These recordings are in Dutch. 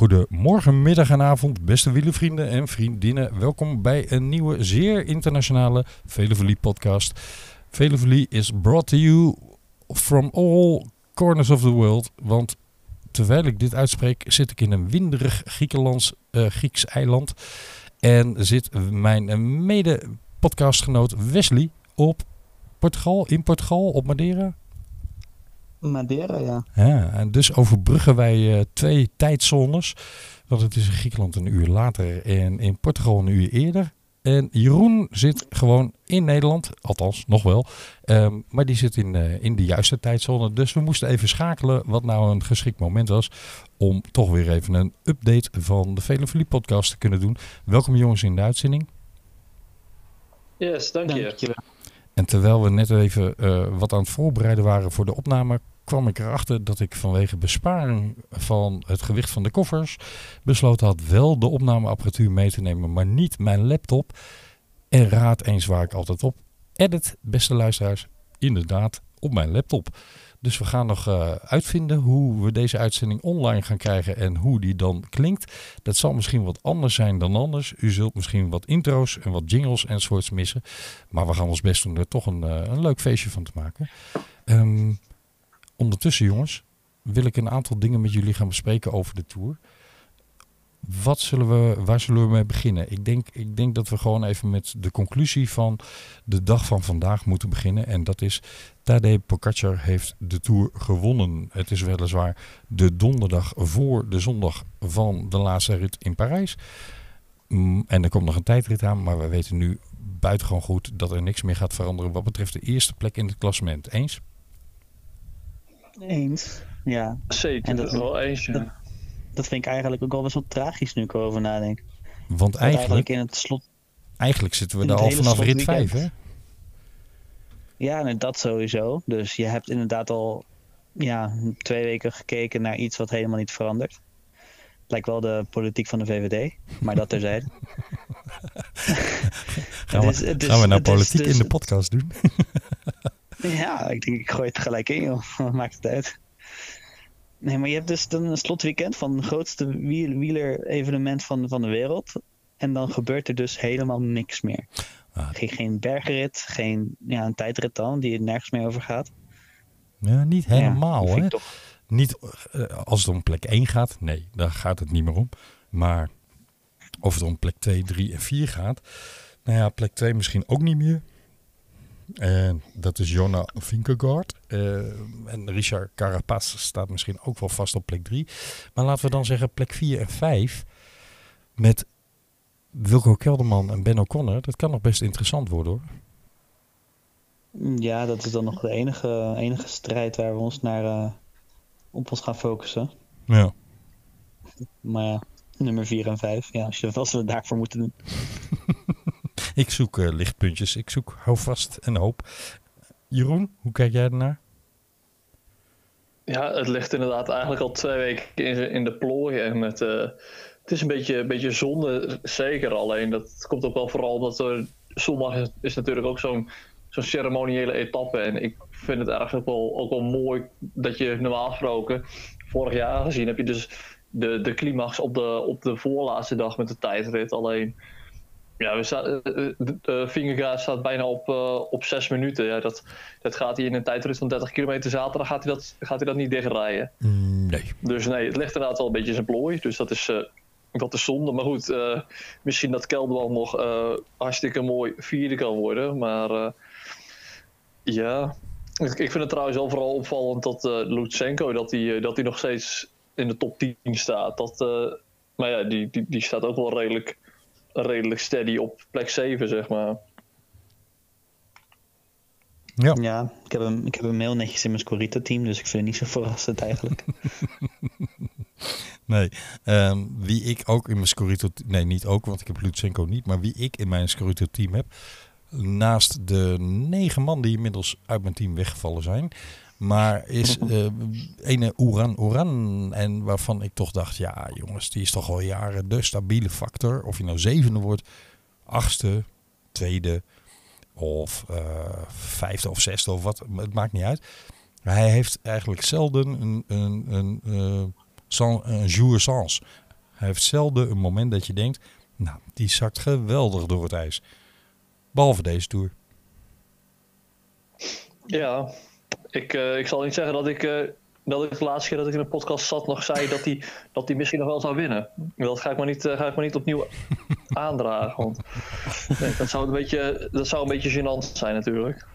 Goedemorgen, middag en avond, beste wielervrienden en vriendinnen. Welkom bij een nieuwe, zeer internationale Velevolie podcast. Velevolie is brought to you from all corners of the world. Want terwijl ik dit uitspreek, zit ik in een winderig Griekenlands, uh, Grieks eiland. En zit mijn mede-podcastgenoot Wesley op Portugal, in Portugal, op Madeira. Madeira, ja. Ja, en dus overbruggen wij uh, twee tijdzones. Want het is in Griekenland een uur later en in Portugal een uur eerder. En Jeroen zit gewoon in Nederland, althans nog wel. Um, maar die zit in, uh, in de juiste tijdzone. Dus we moesten even schakelen wat nou een geschikt moment was. Om toch weer even een update van de Vele podcast te kunnen doen. Welkom jongens in de uitzending. Yes, dank je. En terwijl we net even uh, wat aan het voorbereiden waren voor de opname, kwam ik erachter dat ik vanwege besparing van het gewicht van de koffers besloten had wel de opnameapparatuur mee te nemen, maar niet mijn laptop. En raad eens waar ik altijd op edit, beste luisteraars, inderdaad op mijn laptop. Dus we gaan nog uh, uitvinden hoe we deze uitzending online gaan krijgen en hoe die dan klinkt. Dat zal misschien wat anders zijn dan anders. U zult misschien wat intro's en wat jingles enzovoorts missen. Maar we gaan ons best doen er toch een, uh, een leuk feestje van te maken. Um, ondertussen jongens, wil ik een aantal dingen met jullie gaan bespreken over de Tour. Wat zullen we, waar zullen we mee beginnen? Ik denk, ik denk dat we gewoon even met de conclusie van de dag van vandaag moeten beginnen. En dat is, Tadej Pogacar heeft de Tour gewonnen. Het is weliswaar de donderdag voor de zondag van de laatste rit in Parijs. Mm, en er komt nog een tijdrit aan, maar we weten nu buitengewoon goed dat er niks meer gaat veranderen wat betreft de eerste plek in het klassement. Eens? Eens, ja. Zeker, en dat, wel eens, ja. dat, dat, vind ik eigenlijk ook wel best wel tragisch nu ik erover nadenk. Want eigenlijk, eigenlijk, in het slot... Eigenlijk zitten we daar al vanaf rit 5, hè? Ja, nee, dat sowieso. Dus je hebt inderdaad al ja, twee weken gekeken naar iets wat helemaal niet verandert. Lijkt wel de politiek van de VVD, maar dat terzijde. gaan, we, gaan we nou politiek dus, in de podcast doen? Ja, ik denk ik gooi het gelijk in, joh. Maakt het uit? Nee, maar je hebt dus dan een slotweekend van het grootste wieler-evenement van, van de wereld. En dan gebeurt er dus helemaal niks meer. Ah. Geen, geen bergrit, geen ja, een tijdrit dan, die er nergens meer over gaat. Ja, niet helemaal ja, hè. Niet uh, als het om plek 1 gaat, nee, daar gaat het niet meer om. Maar of het om plek 2, 3 en 4 gaat, nou ja, plek 2 misschien ook niet meer. En dat is Jonna Vinkegaard. Uh, en Richard Carapaz staat misschien ook wel vast op plek 3. Maar laten we dan zeggen plek 4 en 5. Met Wilco Kelderman en Ben O'Connor. Dat kan nog best interessant worden hoor. Ja, dat is dan nog de enige, enige strijd waar we ons naar uh, op ons gaan focussen. Ja. Maar ja, nummer 4 en 5. Ja, als, je, als we daarvoor moeten doen. Ik zoek uh, lichtpuntjes. Ik zoek houvast en hoop. Jeroen, hoe kijk jij ernaar? Ja, het ligt inderdaad eigenlijk al twee weken in, in de plooi. En het, uh, het is een beetje, een beetje zonde, zeker. Alleen dat komt ook wel vooral omdat er zondag is, natuurlijk ook zo'n zo'n ceremoniële etappe. En ik vind het eigenlijk ook wel, ook wel mooi dat je normaal gesproken, vorig jaar gezien, heb je dus de, de climax op de, op de voorlaatste dag met de tijdrit. Alleen ja, we staan, uh, staat bijna op, uh, op zes minuten. Ja, dat, dat gaat hij in een tijdrit van 30 kilometer zaterdag gaat hij dat, gaat hij dat niet dichtrijden. Mm, nee. Dus nee, het ligt inderdaad wel een beetje in zijn plooi. Dus dat is, uh, dat is zonde. Maar goed, misschien dat Kelderman nog hartstikke mooi vierde kan worden. Maar ja, ik, ik, vind het trouwens wel vooral opvallend dat Lutsenko dat hij dat nog steeds in de top 10 staat. Dat, maar ja, die, die, die staat ook wel redelijk redelijk steady op plek 7, zeg maar. Ja, ja ik, heb hem, ik heb hem heel netjes in mijn Scorito-team, dus ik vind het niet zo verrassend eigenlijk. nee, um, wie ik ook in mijn Scorito... Nee, niet ook, want ik heb Lutsenko niet. Maar wie ik in mijn Scorito-team heb... Naast de negen man die inmiddels uit mijn team weggevallen zijn... Maar is uh, ene Oeran Oeran. En waarvan ik toch dacht, ja jongens, die is toch al jaren de stabiele factor. Of je nou zevende wordt, achtste, tweede of uh, vijfde of zesde of wat. Het maakt niet uit. Hij heeft eigenlijk zelden een, een, een, uh, sans, een jour sans. Hij heeft zelden een moment dat je denkt, nou, die zakt geweldig door het ijs. Behalve deze Tour. Ja, ik, uh, ik zal niet zeggen dat ik, uh, dat ik de laatste keer dat ik in een podcast zat nog zei dat hij dat die misschien nog wel zou winnen. Dat ga ik maar niet, uh, ga ik maar niet opnieuw aandragen. Want nee, dat, zou een beetje, dat zou een beetje gênant zijn natuurlijk.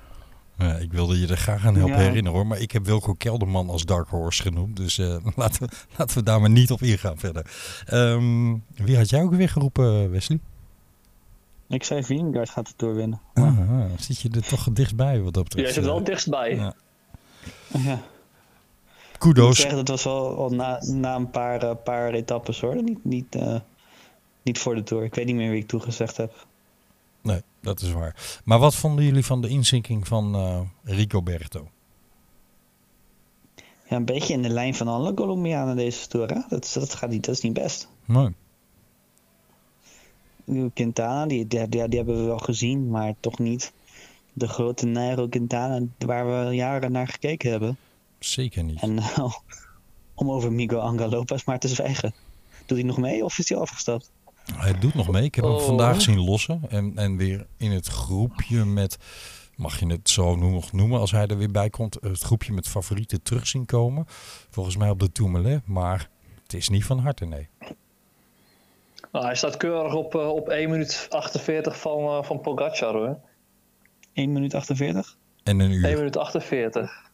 Ja, ik wilde je er graag aan helpen ja. herinneren hoor. Maar ik heb Wilco Kelderman als Dark Horse genoemd. Dus uh, laten, we, laten we daar maar niet op ingaan verder. Um, wie had jij ook weer geroepen, Wesley? Ik zei Vingegaard gaat het doorwinnen. Ah, ah, zit je er toch dichtbij wat dat betreft? Jij zit wel dichtstbij. Ja. Ja. Kudos. Ik zeg, dat was wel, wel na, na een paar, uh, paar etappes hoor. Niet, niet, uh, niet voor de Tour. Ik weet niet meer wie ik toegezegd heb. Nee, dat is waar. Maar wat vonden jullie van de inzinking van uh, Ricoberto? Ja, een beetje in de lijn van alle Colombianen deze Tour. Hè? Dat, dat, gaat niet, dat is niet best. Nee. Quintana, die, die, die, die, hebben we wel gezien, maar toch niet de grote Nairo Quintana waar we jaren naar gekeken hebben. Zeker niet. En uh, om over Miguel Angel Lopez maar te zwijgen. Doet hij nog mee of is hij afgestapt? Hij doet nog mee. Ik heb hem oh. vandaag zien lossen. En, en weer in het groepje met, mag je het zo nog noemen als hij er weer bij komt, het groepje met favorieten terug zien komen. Volgens mij op de Tourmalet. Maar het is niet van harte, nee. Nou, hij staat keurig op, uh, op 1 minuut 48 van, uh, van Pogacar hoor. 1 minuut 48? En een uur. 1 minuut 48.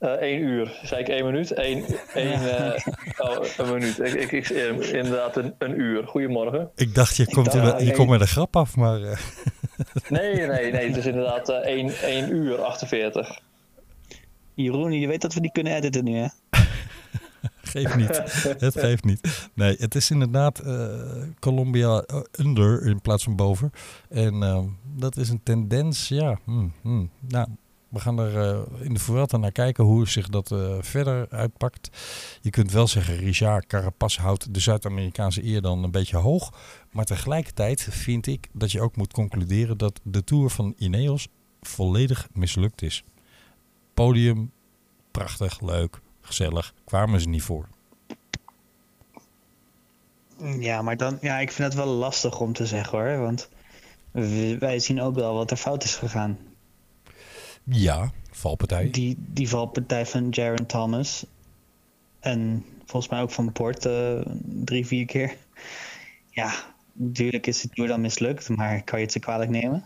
Uh, 1 uur. Zei ik 1 minuut? 1, 1 ja. oh, een minuut. Ik, ik, ik, inderdaad een, een uur. Goedemorgen. Ik dacht, je komt, dacht, er, je komt met een grap af, maar... nee, nee, nee. Het is inderdaad 1, 1 uur 48. Jeroen, je weet dat we die kunnen editen nu, hè? geeft niet. het geeft niet. Nee, het is inderdaad uh, Colombia under in plaats van boven. En uh, dat is een tendens, ja. Hmm, hmm. Nou, we gaan er uh, in de Vuelta naar kijken hoe zich dat verder uitpakt. Je kunt wel zeggen, Richard Carapaz houdt de Zuid-Amerikaanse eer dan een beetje hoog. Maar tegelijkertijd vind ik dat je ook moet concluderen dat de Tour van Ineos volledig mislukt is. Podium, prachtig, leuk, gezellig, kwamen ze niet voor. Ja, maar dan, ja, ik vind het wel lastig om te zeggen hoor. Want wij zien ook wel wat er fout is gegaan. Ja, valpartij. Die, die valpartij van Jaron Thomas. En volgens mij ook van Port uh, drie, vier keer. Ja, natuurlijk is het Tour dan mislukt, maar kan je het ze kwalijk nemen?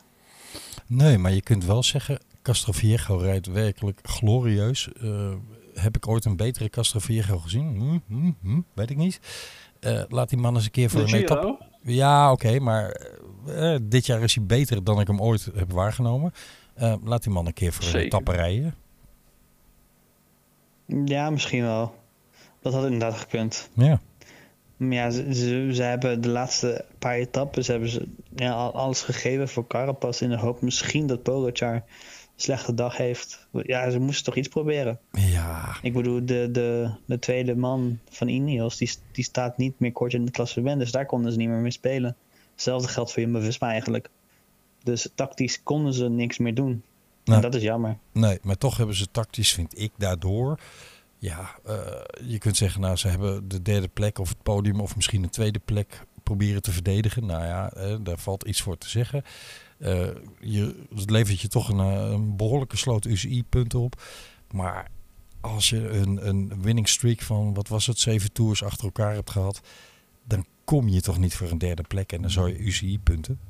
Nee, maar je kunt wel zeggen, Castroviejo rijdt werkelijk glorieus. Uh, heb ik ooit een betere Castroviejo gezien? Hm, hm, hm, weet ik niet. Uh, laat die man eens een keer voor de een etappe. Ja, oké, okay, maar uh, dit jaar is hij beter dan ik hem ooit heb waargenomen. Uh, laat die man een keer voor Zeker. een etappe rijden. Ja, misschien wel. Dat had inderdaad gekund. Ja. Maar ja, ze, ze, ze, hebben de laatste paar etappes hebben ze ja, alles gegeven voor Carapaz in de hoop misschien dat Pogacar slechte dag heeft. Ja, ze moesten toch iets proberen. Ja. Ik bedoel, de, de, de tweede man van Ineos, die, die staat niet meer kort in het klassement. Dus daar konden ze niet meer mee spelen. Hetzelfde geldt voor Jumbo-Visma eigenlijk. Dus tactisch konden ze niks meer doen. Nou, en dat is jammer. Nee, maar toch hebben ze tactisch, vind ik, daardoor... Ja, uh, je kunt zeggen, nou, ze hebben de derde plek of het podium... of misschien een tweede plek proberen te verdedigen. Nou ja, eh, daar valt iets voor te zeggen. Uh, je, het levert je toch een, een behoorlijke sloot UCI-punten op. Maar als je een, een winning streak van, wat was het, zeven tours achter elkaar hebt gehad... dan kom je toch niet voor een derde plek en dan zou je UCI-punten.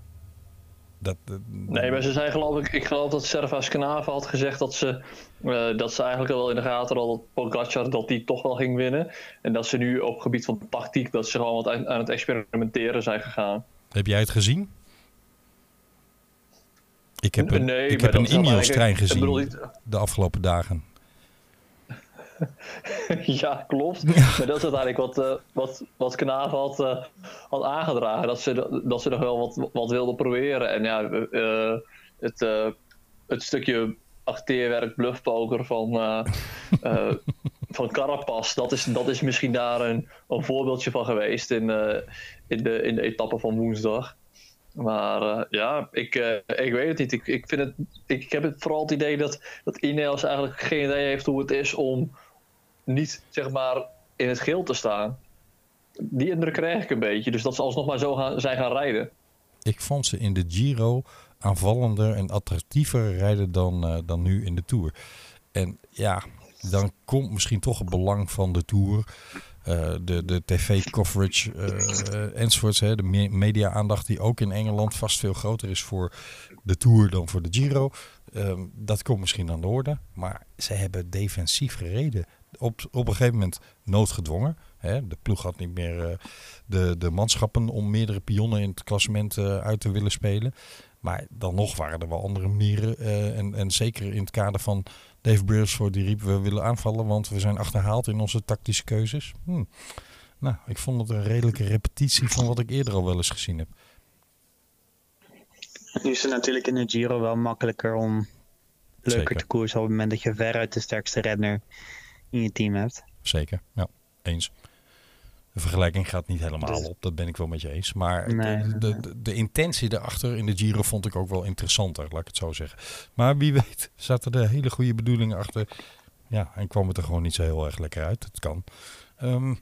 Dat, dat, nee, maar ze zijn geloof ik, ik geloof dat Servas Knaven had gezegd dat ze, uh, dat ze eigenlijk wel in de gaten hadden dat Pogacar dat die toch wel ging winnen. En dat ze nu op gebied van tactiek, dat ze gewoon wat aan, aan het experimenteren zijn gegaan. Heb jij het gezien? Ik heb een, nee, ik heb een Ineos-trein gezien bedoel, de afgelopen dagen. ja, klopt. Maar dat is uiteindelijk wat, uh, wat, wat Knaven had, uh, had aangedragen. Dat ze, dat ze nog wel wat, wat wilden proberen. En ja, uh, het, het stukje acteerwerk, bluffpoker van, van Carapas, dat is, dat is misschien daar een, een voorbeeldje van geweest in, in, de, in de etappe van woensdag. Maar uh, ja, ik, uh, ik weet het niet. Ik, ik, vind het, ik heb het vooral het idee dat, dat Ineos eigenlijk geen idee heeft hoe het is om niet zeg maar in het geel te staan. die indruk krijg ik een beetje. Dus dat ze alsnog maar zo gaan, zijn gaan rijden. Ik vond ze in de Giro aanvallender en attractiever rijden dan, uh, dan nu in de Tour. En ja, dan komt misschien toch het belang van de Tour. Uh, de, de tv-coverage uh, enzovoorts. Hè, de me media-aandacht die ook in Engeland vast veel groter is voor de Tour dan voor de Giro. Um, dat komt misschien aan de orde. Maar ze hebben defensief gereden. Op, op een gegeven moment noodgedwongen. Hè. De ploeg had niet meer uh, de, de manschappen om meerdere pionnen in het klassement uit te willen spelen. Maar dan nog waren er wel andere manieren. en, en zeker in het kader van Dave Brailsford die riep we willen aanvallen, want we zijn achterhaald in onze tactische keuzes. Hm. Nou, ik vond het een redelijke repetitie van wat ik eerder al wel eens gezien heb. Nu is het natuurlijk in de Giro wel makkelijker om leuker Zeker. te koersen op het moment dat je veruit de sterkste renner in je team hebt. Zeker, ja, eens. De vergelijking gaat niet helemaal dus- op, dat ben ik wel met je eens. Maar de, de, de, intentie erachter in de Giro vond ik ook wel interessanter, laat ik het zo zeggen. Maar wie weet zaten er hele goede bedoelingen achter. Ja, en kwam het er gewoon niet zo heel erg lekker uit. Het kan. Um,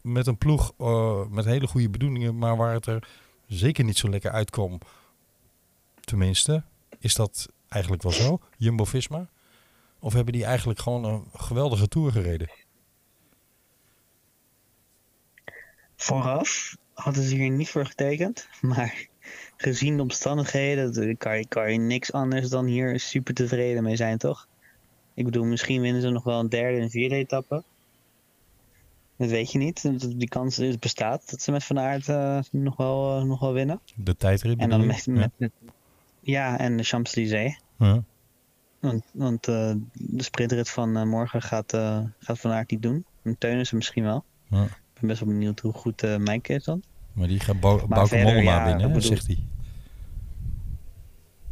met een ploeg uh, met hele goede bedoelingen, maar waar het er zeker niet zo lekker uitkwam. Tenminste, is dat eigenlijk wel zo? Jumbo-Visma? Of hebben die eigenlijk gewoon een geweldige tour gereden? Vooraf hadden ze hier niet voor getekend. Maar gezien de omstandigheden kan je, kan je niks anders dan hier super tevreden mee zijn, toch? Ik bedoel, misschien winnen ze nog wel een derde en vierde etappe. Dat weet je niet. Die kans is, bestaat dat ze met Van Aert uh, nog, wel, uh, nog wel winnen. De tijdrit En dan met, met, ja, en de Champs-Élysées. Ja. Want, want uh, de sprintrit van morgen gaat, gaat Van Aert niet doen. En Teunissen misschien wel. Ja ben best wel benieuwd hoe goed uh, Mike is dan. Maar die gaat Bou Bauke Mollema ja, bedoel... zegt hij.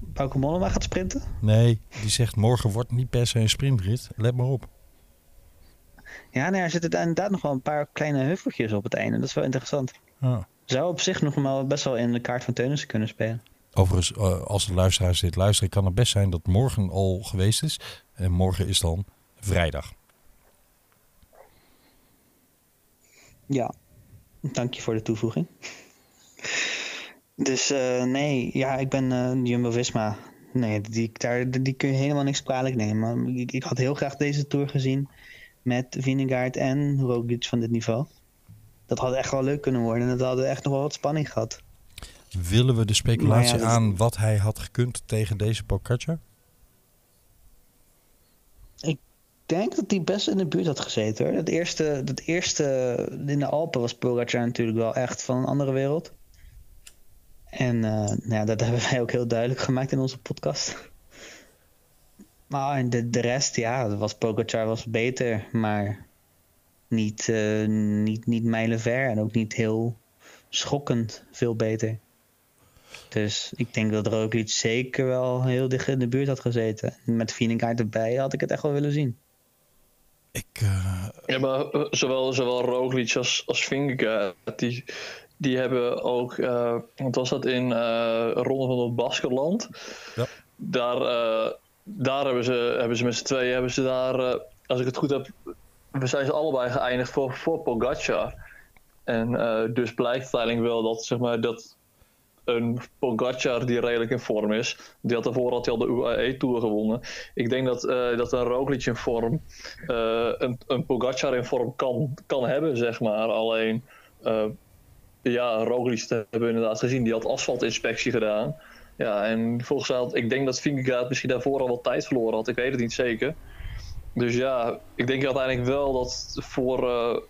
Bauke Mollema gaat sprinten? Nee, die zegt morgen wordt niet per se een sprintrit. Let maar op. Ja, nee, er zitten inderdaad nog wel een paar kleine heuveltjes op het einde. Dat is wel interessant. Ah. Zou op zich nog wel best wel in de kaart van Teunissen kunnen spelen. Overigens, uh, als de luisteraars dit luisteren, kan het best zijn dat morgen al geweest is. En morgen is dan vrijdag. Ja, dank je voor de toevoeging. Dus uh, nee, ja, ik ben uh, Jumbo-Visma. Nee, die, daar, die kun je helemaal niks kwalijk nemen. Ik, ik had heel graag deze Tour gezien met Vinegaard en Roglic van dit niveau. Dat had echt wel leuk kunnen worden en dat hadden echt nog wel wat spanning gehad. Willen we de speculatie ja, aan wat hij had gekund tegen deze Pogacar? Ik denk dat hij best in de buurt had gezeten hoor. Dat eerste, dat eerste in de Alpen was Pogacar natuurlijk wel echt van een andere wereld. En uh, nou dat hebben wij ook heel duidelijk gemaakt in onze podcast. Maar de, de rest, ja, was Pogacar was beter, maar niet, uh, niet, niet mijlenver en ook niet heel schokkend veel beter. Dus ik denk dat Roglic zeker wel heel dicht in de buurt had gezeten. Met Vingegaard erbij had ik het echt wel willen zien. Ik, uh... Ja, maar eh, zowel, zowel Roglic als, als Vingegaard, die, die hebben ook, uh, wat was dat in uh, Ronde van het Baskerland? Ja. Daar, daar hebben ze, hebben ze met z'n tweeën, hebben ze daar, als ik het goed heb, we zijn ze allebei geëindigd voor, voor Pogacar. En dus blijkt uiteindelijk wel dat, zeg maar, dat een Pogacar die redelijk in vorm is. Die had daarvoor al de UAE Tour gewonnen. Ik denk dat, uh, dat een Roglic in vorm uh, een, een Pogacar in vorm kan, kan hebben, zeg maar. Alleen, uh, ja, Roglic hebben we inderdaad gezien. Die had asfaltinspectie gedaan. Ja, en volgens mij had, ik denk dat Vingegaard misschien daarvoor al wat tijd verloren had. Ik weet het niet zeker. Dus ja, ik denk uiteindelijk wel dat voor,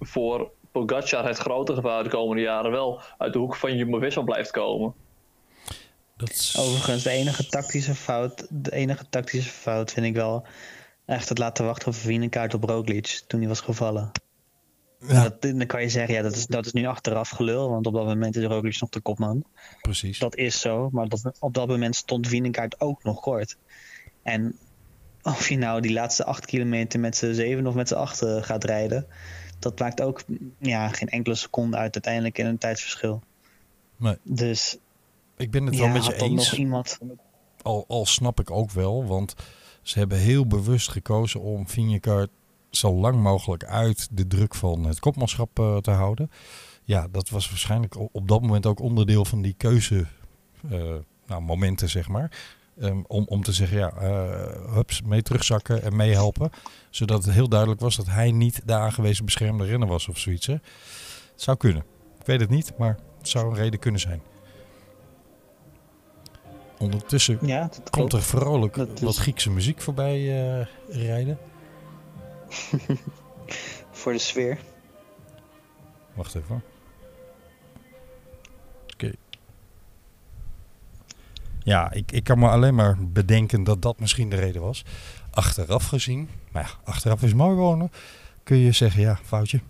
voor Pogacar het grote gevaar de komende jaren wel uit de hoek van Jumbo-Visma blijft komen. Dat is... Overigens, de enige tactische fout, de enige tactische fout vind ik wel echt het laten wachten van Vinekaart op Roglic toen hij was gevallen. Ja. Dat, dan kan je zeggen, ja, dat is, dat is nu achteraf gelul, want op dat moment is Roglic nog de kopman. Precies. Dat is zo, maar dat, op dat moment stond Vinekaart ook nog kort. En of je nou die laatste acht kilometer met z'n zeven of met z'n acht gaat rijden, dat maakt ook ja, geen enkele seconde uit uiteindelijk in een tijdsverschil. Nee. Dus ik ben het wel met je eens. Nog iemand... al, al snap ik ook wel, want ze hebben heel bewust gekozen om Vingegaard zo lang mogelijk uit de druk van het kopmanschap uh, te houden. Ja, dat was waarschijnlijk op dat moment ook onderdeel van die keuze uh, nou, momenten, zeg maar. Um, om, om te zeggen, ja, uh, hups, mee terugzakken en meehelpen. Zodat het heel duidelijk was dat hij niet de aangewezen beschermde renner was of zoiets. Hè. Het zou kunnen. Ik weet het niet, maar het zou een reden kunnen zijn. Ondertussen ja, komt er vrolijk wat Griekse muziek voorbij uh, rijden. Voor de sfeer. Wacht even. Ja, ik, ik kan me alleen maar bedenken dat dat misschien de reden was. Achteraf gezien, maar ja, achteraf is mooi wonen, kun je zeggen, ja, foutje.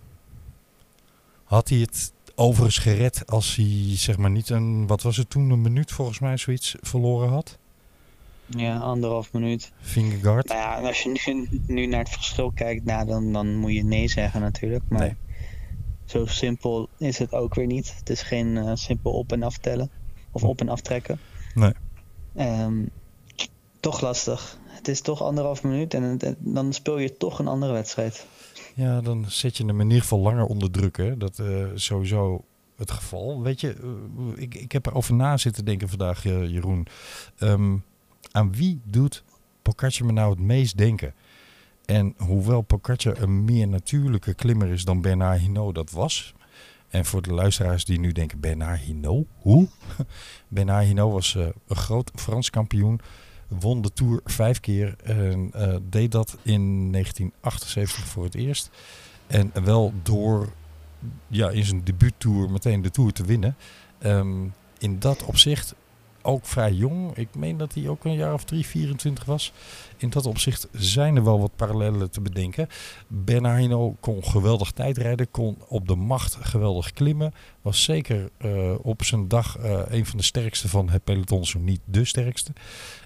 Had hij het overigens gered als hij zeg maar niet een, wat was het toen, een minuut volgens mij zoiets verloren had? Ja, anderhalf minuut. Fingerguard. Nou ja, als je nu, nu naar het verschil kijkt, nou, dan, dan moet je nee zeggen natuurlijk. Maar nee. zo simpel is het ook weer niet. Het is geen uh, simpel op- en aftellen. Of op- en aftrekken. Nee. Um, toch lastig. Het is toch anderhalf minuut en, en dan speel je toch een andere wedstrijd. Ja, dan zet je hem in ieder geval langer onder druk. Hè? Dat uh, sowieso het geval. Weet je, uh, ik, ik heb erover na zitten denken vandaag, uh, Jeroen. Um, aan wie doet Pogacar me nou het meest denken? En hoewel Pogacar een meer natuurlijke klimmer is dan Bernard Hinault dat was... En voor de luisteraars die nu denken, Bernard Hinault? Hoe? Bernard Hinault was uh, een groot Frans kampioen. Won de Tour vijf keer. En uh, deed dat in 1978 voor het eerst. En wel door ja, in zijn debuuttour meteen de Tour te winnen. Um, in dat opzicht ook vrij jong. Ik meen dat hij ook een jaar of 3, 24 was. In dat opzicht zijn er wel wat parallellen te bedenken. Bernardino kon geweldig tijdrijden, kon op de macht geweldig klimmen. Was zeker uh, op zijn dag uh, een van de sterkste van het peloton, zo niet de sterkste.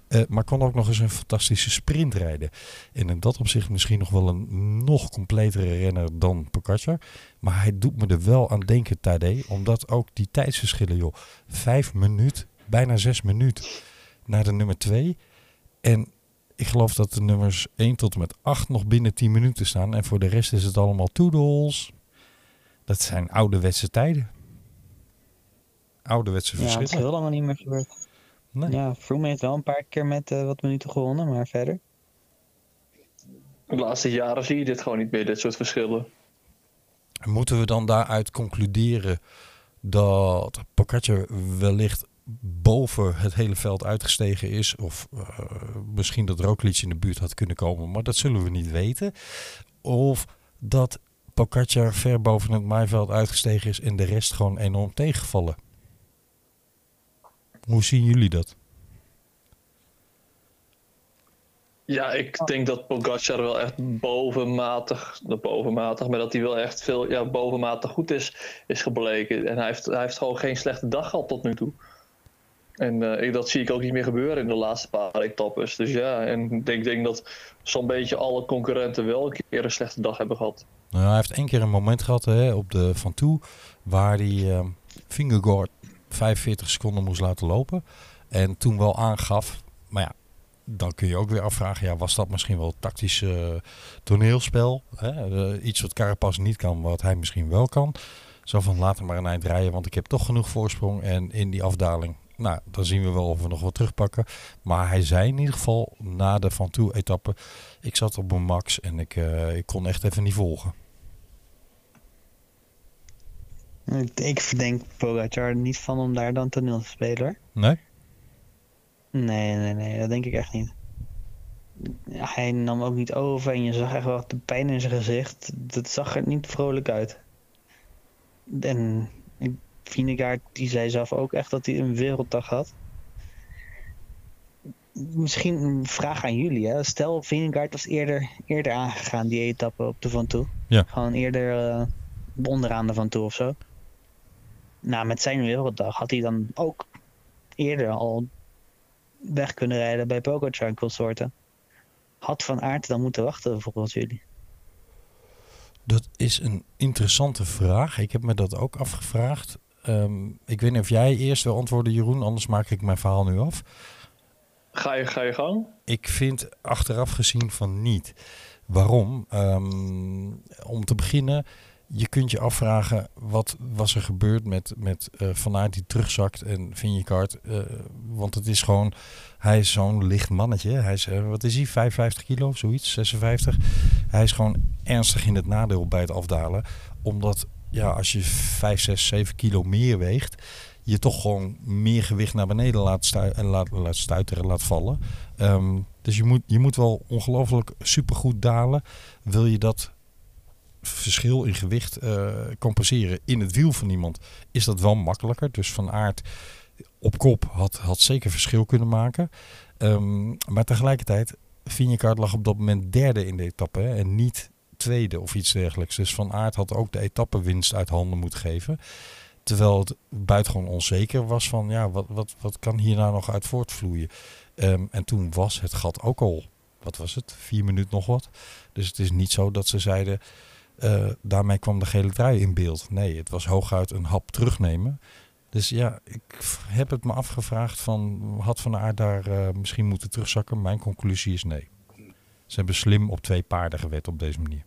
Uh, maar kon ook nog eens een fantastische sprint rijden. En in dat opzicht misschien nog wel een nog completere renner dan Pogacar. Maar hij doet me er wel aan denken, Tadej. Omdat ook die tijdsverschillen, joh. Vijf minuten bijna zes minuten naar de nummer 2. En ik geloof dat de nummers 1 tot en met 8 nog binnen 10 minuten staan. En voor de rest is het allemaal toedels. Dat zijn ouderwetse tijden. Ouderwetse verschillen. Ja, het is heel lang niet meer gebeurd. Nee. Ja, Froome heeft wel een paar keer met uh, wat minuten gewonnen, maar verder. De laatste jaren zie je dit gewoon niet meer, dit soort verschillen. Moeten we dan daaruit concluderen dat Pogacar wellicht boven het hele veld uitgestegen is. Of uh, misschien dat Roglic in de buurt had kunnen komen, maar dat zullen we niet weten. Of dat Pogacar ver boven het maaiveld uitgestegen is en de rest gewoon enorm tegenvallen. Hoe zien jullie dat? Ja, ik denk dat Pogacar wel echt bovenmatig, bovenmatig, maar dat hij wel echt veel ja, bovenmatig goed is, is gebleken. En hij heeft, hij heeft gewoon geen slechte dag gehad tot nu toe. En uh, dat zie ik ook niet meer gebeuren in de laatste paar etappes. Dus ja, en ik denk, denk dat zo'n beetje alle concurrenten wel een keer een slechte dag hebben gehad. Nou, hij heeft één keer een moment gehad hè, op de Van Toe, waar hij uh, Fingergaard 45 seconden moest laten lopen. En toen wel aangaf, maar ja, dan kun je ook weer afvragen, ja, was dat misschien wel tactisch uh, toneelspel? Hè? Uh, iets wat Carapaz niet kan, wat hij misschien wel kan. Zo van, laat hem maar een eind rijden, want ik heb toch genoeg voorsprong. En in die afdaling nou, dan zien we wel of we nog wat terugpakken. Maar hij zei in ieder geval na de Van Toe etappe, ik zat op mijn max en ik, uh, ik kon echt even niet volgen. Ik verdenk Pogacar niet van om daar dan toneel te spelen. Nee? Nee, nee, nee, dat denk ik echt niet. Hij nam ook niet over en je zag echt wel de pijn in zijn gezicht. Dat zag er niet vrolijk uit. En Vinegaard die zei zelf ook echt dat hij een werelddag had. Misschien een vraag aan jullie. Hè? Stel, Vinegaard was eerder, eerder aangegaan, die etappe op de Van Toe. Ja. Gewoon eerder uh, onderaan de Van Toe of zo. Nou, met zijn werelddag had hij dan ook eerder al weg kunnen rijden bij Pogacar en consorten. Had Van Aert dan moeten wachten volgens jullie? Dat is een interessante vraag. Ik heb me dat ook afgevraagd. Um, ik weet niet of jij eerst wil antwoorden, Jeroen, anders maak ik mijn verhaal nu af. Ga je, ga je gang? Ik vind achteraf gezien van niet. Waarom? Ehm, om te beginnen, je kunt je afvragen wat was er gebeurd met, met uh, Van Aert die terugzakt en Vinjekaart. Uh, want het is gewoon, hij is zo'n licht mannetje. Hij is, uh, wat is hij, 55 kilo of zoiets, 56. Hij is gewoon ernstig in het nadeel bij het afdalen. Omdat ja, als je 5, 6, 7 kilo meer weegt, je toch gewoon meer gewicht naar beneden laat, stu en laat, laat stuiteren, laat vallen. Um, dus je moet, je moet wel ongelooflijk supergoed dalen. Wil je dat verschil in gewicht uh, compenseren in het wiel van iemand, is dat wel makkelijker. Dus Van Aert op kop had, had zeker verschil kunnen maken. Um, maar tegelijkertijd, Vinjekaart lag op dat moment derde in de etappe en niet tweede of iets dergelijks. Dus Van Aert had ook de etappenwinst uit handen moeten geven. Terwijl het buitengewoon onzeker was van ja, wat, wat, wat kan hier nou nog uit voortvloeien. Um, en toen was het gat ook al, wat was het, vier minuten nog wat. Dus het is niet zo dat ze zeiden, uh, daarmee kwam de gele trui in beeld. Nee, het was hooguit een hap terugnemen. Dus ja, ik heb het me afgevraagd van, had Van Aert daar uh, misschien moeten terugzakken? Mijn conclusie is nee. Ze hebben slim op twee paarden gewet op deze manier.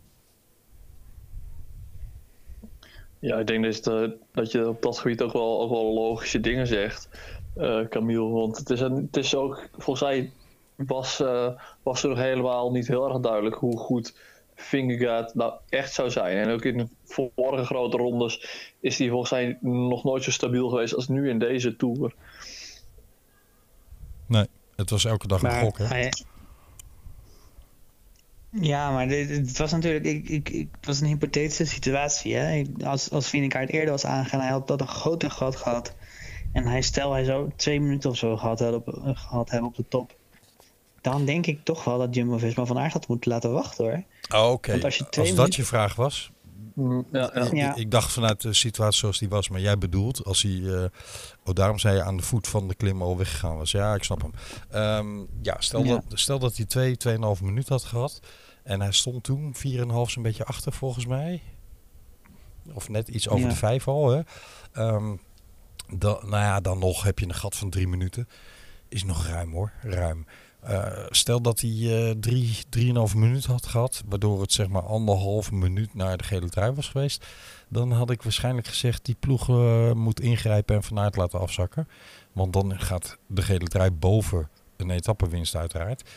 Ja, ik denk dus de, dat je op dat gebied ook wel, ook wel logische dingen zegt, uh, Camille. Want het is, een, het is ook, volgens mij was, uh, was er nog helemaal niet heel erg duidelijk hoe goed Fingergaard nou echt zou zijn. En ook in de vorige grote rondes is hij volgens mij nog nooit zo stabiel geweest als nu in deze Tour. Nee, het was elke dag een gok, hè? Hij... Ja, maar dit, het was natuurlijk ik, ik, ik, het was een hypothetische situatie. Hè? Als, als Vinekaart eerder was aangegaan, hij had dat een grote gat gehad. En hij stel hij zo twee minuten of zo gehad, op, gehad hebben op de top. Dan denk ik toch wel dat Jumbo-Visma van Aert had moeten laten wachten hoor. Oh, oké. Okay. Als, als dat je vraag was, ja, ja. Ik, ik, dacht vanuit de situatie zoals die was, maar jij bedoelt als hij, uh, oh daarom zei je aan de voet van de klim al weggegaan was. Ja, ik snap hem. Um, ja, stel, ja. Dat, stel dat hij twee, tweeënhalve minuut had gehad en hij stond toen 4,5 zo'n beetje achter volgens mij. Of net iets over ja. de vijf al. Hè? Um, dan, nou ja, dan nog heb je een gat van drie minuten. Is nog ruim hoor, ruim. Uh, stel dat hij uh, drie, drieënhalf minuut had gehad, waardoor het zeg maar anderhalf minuut naar de gele trui was geweest, dan had ik waarschijnlijk gezegd die ploeg uh, moet ingrijpen en vanuit laten afzakken. Want dan gaat de gele trui boven een etappenwinst uiteraard.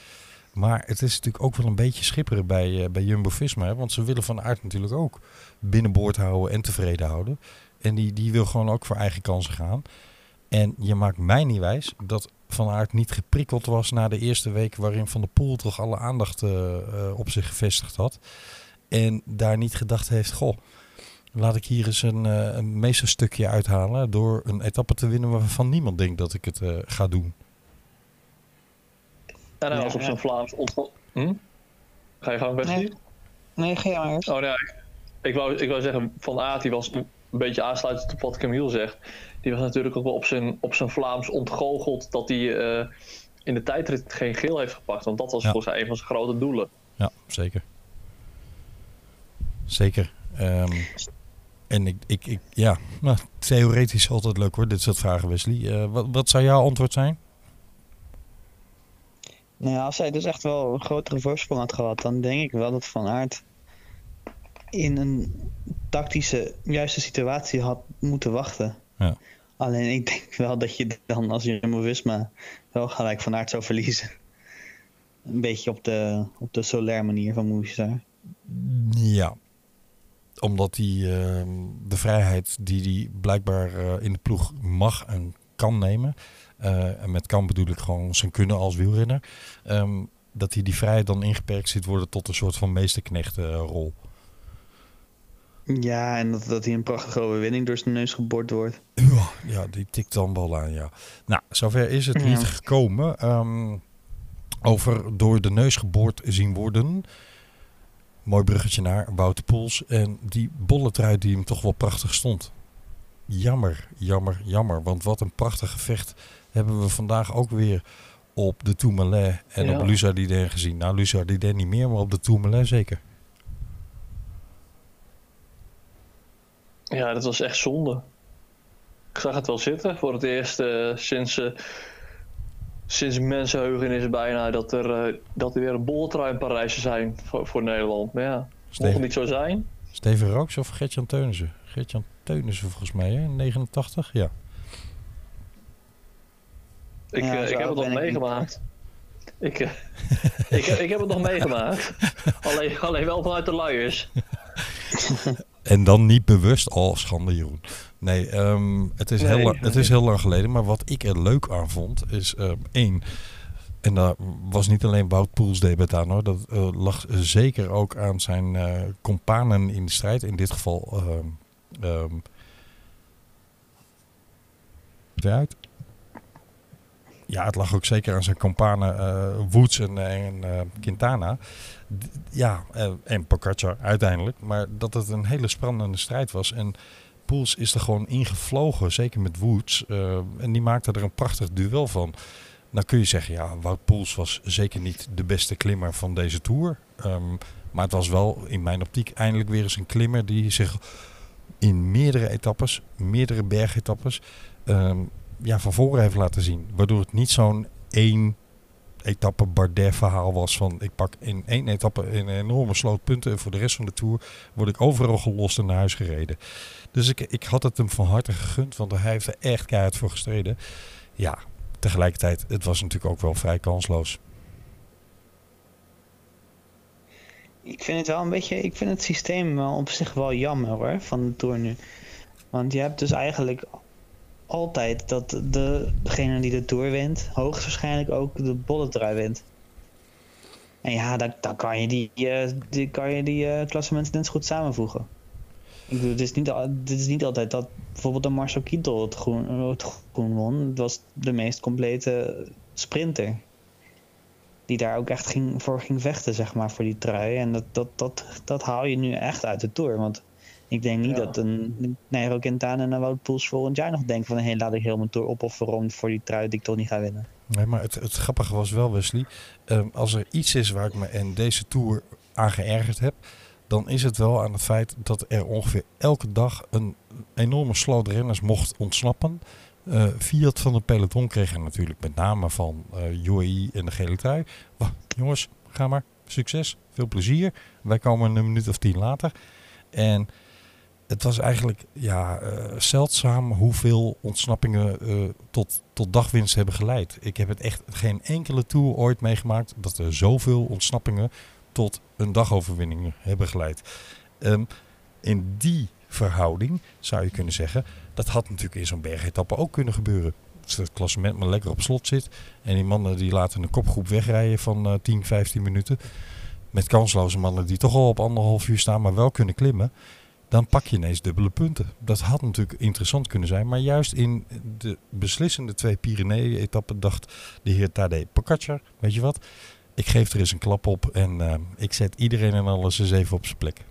Maar het is natuurlijk ook wel een beetje schipperen bij, bij Jumbo-Visma. Want ze willen van aard natuurlijk ook binnenboord houden en tevreden houden. En die, die wil gewoon ook voor eigen kansen gaan. En je maakt mij niet wijs dat Van Aert niet geprikkeld was na de eerste week waarin Van der Poel toch alle aandacht uh, uh, op zich gevestigd had. En daar niet gedacht heeft, goh, laat ik hier eens een, uh, een meesterstukje uithalen door een etappe te winnen waarvan niemand denkt dat ik het ga doen. En hij was op zijn Vlaams ontval. Hm? Ga je gang, Wesley? Nee, nee ga je maar eerst. Oh nee, ik wou, ik wou zeggen, Van Aert die was een beetje aansluitend op wat Camille zegt. Die was natuurlijk ook wel op zijn, op zijn Vlaams ontgoocheld dat hij uh, in de tijdrit geen geel heeft gepakt. Want dat was ja. volgens mij een van zijn grote doelen. Ja, zeker. Zeker. Um, en ik, ik, ik, ja, nou, theoretisch altijd leuk hoor, dit soort vragen Wesley. Uh, wat, wat zou jouw antwoord zijn? Nou ja, als hij dus echt wel een grotere voorsprong had gehad, dan denk ik wel dat Van Aert in een tactische, juiste situatie had moeten wachten. Ja. Alleen ik denk wel dat je dan als Jumbo-Visma wel gelijk van aard zou verliezen. Een beetje op de, op de solaire manier van Movistar. Ja, omdat hij uh, de vrijheid die hij blijkbaar uh, in de ploeg mag en kan nemen. Uh, en met kan bedoel ik gewoon zijn kunnen als wielrenner. Um, dat hij die vrijheid dan ingeperkt ziet worden tot een soort van meesterknechtenrol. Ja, en dat, dat hij een prachtige overwinning door zijn neus geboord wordt. Ja, die tikt dan wel aan, ja. Nou, zover is het ja. niet gekomen. Um, over door de neus geboord zien worden. Mooi bruggetje naar Wouter Poels. En die bolletrui die hem toch wel prachtig stond. Jammer, jammer, jammer. Want wat een prachtig gevecht hebben we vandaag ook weer op de Tourmalet en ja. op Luzardiden gezien. Nou, Luzardiden niet meer, maar op de Tourmalet zeker. Ja, dat was echt zonde. Ik zag het wel zitten voor het eerst uh, sinds, uh, sinds mensenheugen is het bijna dat er, uh, dat er weer een boltrui in Parijs zijn voor, voor Nederland. Maar ja, mocht het niet zo zijn. Steven Rooks of Gertjan Teunissen? Gertjan Teunissen volgens mij, hè? 89? Ja. Ik, ja, uh, ik heb het nog meegemaakt. Ik, uh, ik, ik, heb het nog meegemaakt. alleen, alleen wel vanuit de luiers. en dan niet bewust. Oh, schande Jeroen. Nee, um, het, is nee, heel lang, het is heel lang geleden. Maar wat ik er leuk aan vond, is um, één... En daar was niet alleen Wout Poels debet aan hoor. Dat uh, lag zeker ook aan zijn uh, companen in de strijd. In dit geval... Um, um, uit. Ja, het lag ook zeker aan zijn companen uh, Woods en, en Quintana. D ja, en Pogacar uiteindelijk. Maar dat het een hele spannende strijd was. En Poels is er gewoon ingevlogen, zeker met Woods. en die maakte er een prachtig duel van. Nou kun je zeggen, ja, Wout Poels was zeker niet de beste klimmer van deze Tour. Um, maar het was wel in mijn optiek eindelijk weer eens een klimmer die zich in meerdere etappes, meerdere bergetappes, um, ja, van voren heeft laten zien. Waardoor het niet zo'n één etappe Bardet verhaal was van ik pak in één etappe een enorme sloot punten en voor de rest van de Tour word ik overal gelost en naar huis gereden. Dus ik, ik had het hem van harte gegund, want hij heeft er echt keihard voor gestreden. Ja, tegelijkertijd, het was natuurlijk ook wel vrij kansloos. Ik vind het wel een beetje, ik vind het systeem op zich wel jammer hoor, van de Tour nu. Want je hebt dus eigenlijk altijd dat de, degene die de Tour wint, hoogstwaarschijnlijk ook de bolletrui wint. En ja, dan, kan je die, uh, die, kan je die uh, klassementen net goed samenvoegen. Ik bedoel, het is niet, het is niet altijd dat bijvoorbeeld de Marcel Kittel het groen, het groen won. Het was de meest complete sprinter. Die daar ook echt ging, voor ging vechten, zeg maar, voor die trui. En dat, dat, dat, dat haal je nu echt uit de Tour. Want ik denk niet ja. dat een Nairo Quintana en een Wout Poels volgend jaar nog denken van... hé, hey, laat ik heel mijn Tour opofferen om voor die trui die ik toch niet ga winnen. Nee, maar het, het grappige was wel, Wesley. Um, als er iets is waar ik me in deze Tour aan geërgerd heb dan is het wel aan het feit dat er ongeveer elke dag een enorme sloot renners mocht ontsnappen. Uh, Fiat van de peloton kreeg er natuurlijk met name van uh, UAE en de gele trui. Wacht, jongens, ga maar. Succes, veel plezier. Wij komen een minuut of tien later. En het was eigenlijk ja, uh, zeldzaam hoeveel ontsnappingen uh, tot, tot dagwinst hebben geleid. Ik heb het echt geen enkele tour ooit meegemaakt dat er zoveel ontsnappingen tot een dagoverwinning hebben geleid. Um, in die verhouding zou je kunnen zeggen, dat had natuurlijk in zo'n bergetappe ook kunnen gebeuren. Als het klassement maar lekker op slot zit en die mannen die laten een kopgroep wegrijden van uh, 10, 15 minuten. Met kansloze mannen die toch al op anderhalf uur staan, maar wel kunnen klimmen. Dan pak je ineens dubbele punten. Dat had natuurlijk interessant kunnen zijn. Maar juist in de beslissende twee Pyrenee-etappen dacht de heer Tadej Pogacar, weet je wat, ik geef er eens een klap op en uh, ik zet iedereen en alles eens even op zijn plek.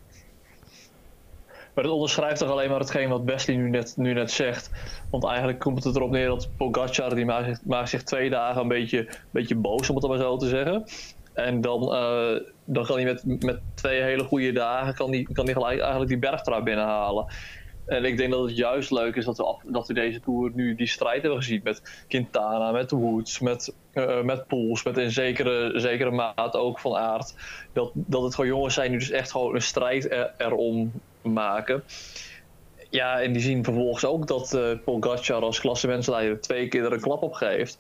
Maar dat onderschrijft toch alleen maar hetgeen wat Wesley nu net, nu net zegt. Want eigenlijk komt het erop neer dat Pogacar die maakt zich twee dagen een beetje, een beetje boos, om het maar zo te zeggen. En dan, uh, dan kan hij met, met twee hele goede dagen kan hij, kan gelijk eigenlijk die bergtrui binnenhalen. En ik denk dat het juist leuk is dat we, dat we deze Tour nu die strijd hebben gezien met Quintana, met Woods, met, uh, met Pools, met in zekere, zekere maat ook van aard. Dat, dat het gewoon jongens zijn die dus echt gewoon een strijd er, erom maken. Ja, en die zien vervolgens ook dat uh, Paul Gatchar als klassementsleider twee keer er een klap op geeft.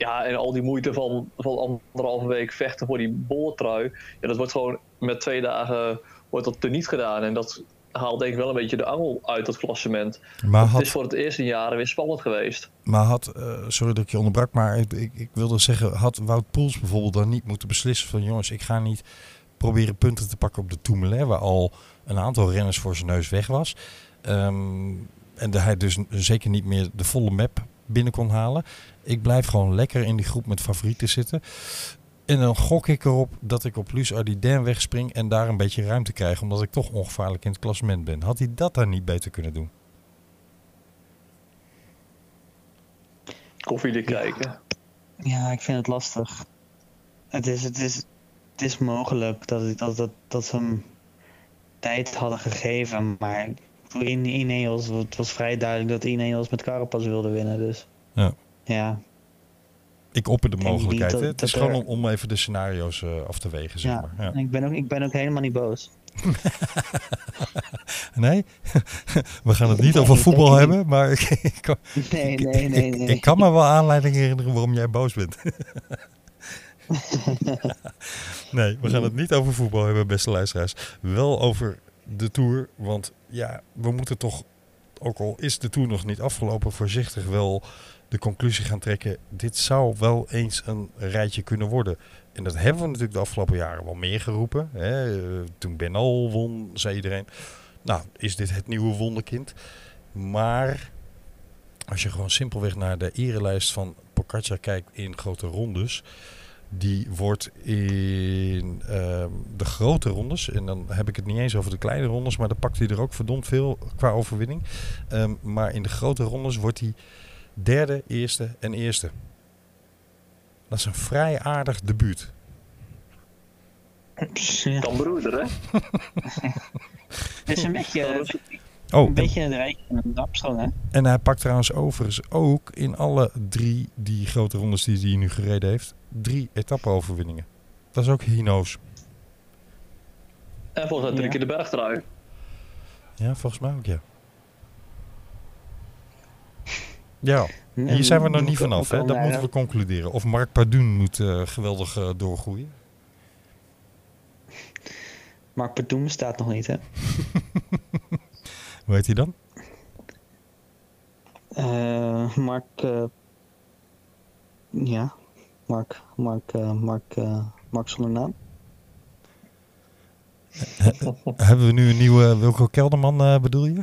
Ja, en al die moeite van, van anderhalve week vechten voor die boltrui. Ja, dat wordt gewoon met twee dagen wordt dat teniet gedaan. En dat haalt denk ik wel een beetje de angel uit dat klassement. Maar had, het is voor het eerste jaar weer spannend geweest. Maar had, uh, sorry dat ik je onderbrak, maar ik, ik, ik, wilde zeggen, had Wout Poels bijvoorbeeld dan niet moeten beslissen van jongens, ik ga niet proberen punten te pakken op de Tourmalet, waar al een aantal renners voor zijn neus weg was. Um, en hij dus zeker niet meer de volle map binnen kon halen. Ik blijf gewoon lekker in die groep met favorieten zitten. En dan gok ik erop dat ik op Luce Ardiden wegspring en daar een beetje ruimte krijg. Omdat ik toch ongevaarlijk in het klassement ben. Had hij dat dan niet beter kunnen doen? Koffie kijken. Ja, ik vind het lastig. Het is, het is, het is mogelijk dat, dat, dat, dat ze hem tijd hadden gegeven. Maar voor Ineos, het was vrij duidelijk dat Ineos met Carapaz wilde winnen. Dus ja. Ja. Ik opper de mogelijkheid. dat-. Het is gewoon er- om, om even de scenario's eh, af te wegen, zeg Ja, maar. Ja. Ik, ben ook, ik ben ook helemaal niet boos. Nee, we gaan het niet over voetbal hebben, maar ik, ik, kan- Nee, nee, nee, ik, nee. ik kan me wel aanleiding herinneren waarom jij boos bent. nee, we gaan het niet over voetbal hebben, beste luisteraars. Wel over de Tour, want ja, we moeten toch, ook al is de Tour nog niet afgelopen, voorzichtig wel de conclusie gaan trekken. Dit zou wel eens een rijtje kunnen worden. En dat hebben we natuurlijk de afgelopen jaren wel meer geroepen. Hè. Eh, Toen Ben Al won, zei iedereen. Nou, is dit het nieuwe wonderkind? Maar als je gewoon simpelweg naar de erelijst van Pogacar kijkt in grote rondes. Die wordt in ehm, de grote rondes, en dan heb ik het niet eens over de kleine rondes, maar dan pakt hij er ook verdomd veel qua overwinning. Ehm, maar in de grote rondes wordt hij derde, eerste en eerste. Dat is een vrij aardig debuut. Ja, Dan broeder, hè? het is een beetje, is- Oh, een en, beetje een rijtje van een dapstroom, hè? en hij pakt trouwens overigens ook in alle drie die grote rondes die hij nu gereden heeft, drie etappe-overwinningen. Dat is ook Hino's. En volgens mij drie Ja. keer de bergtrui. Ja, volgens mij ook, ja. Ja, hier zijn we nog niet vanaf, hè? Dat moeten we concluderen. Of Mark Pardoen moet eh, geweldig eh, doorgroeien. Mark Perdoem staat nog niet, hè? Hoe heet hij dan? Eh, Mark. eh, ja, Mark. Mark. eh, Mark. eh, Mark zonder naam. Hebben we nu een nieuwe Wilco Kelderman, eh, bedoel je?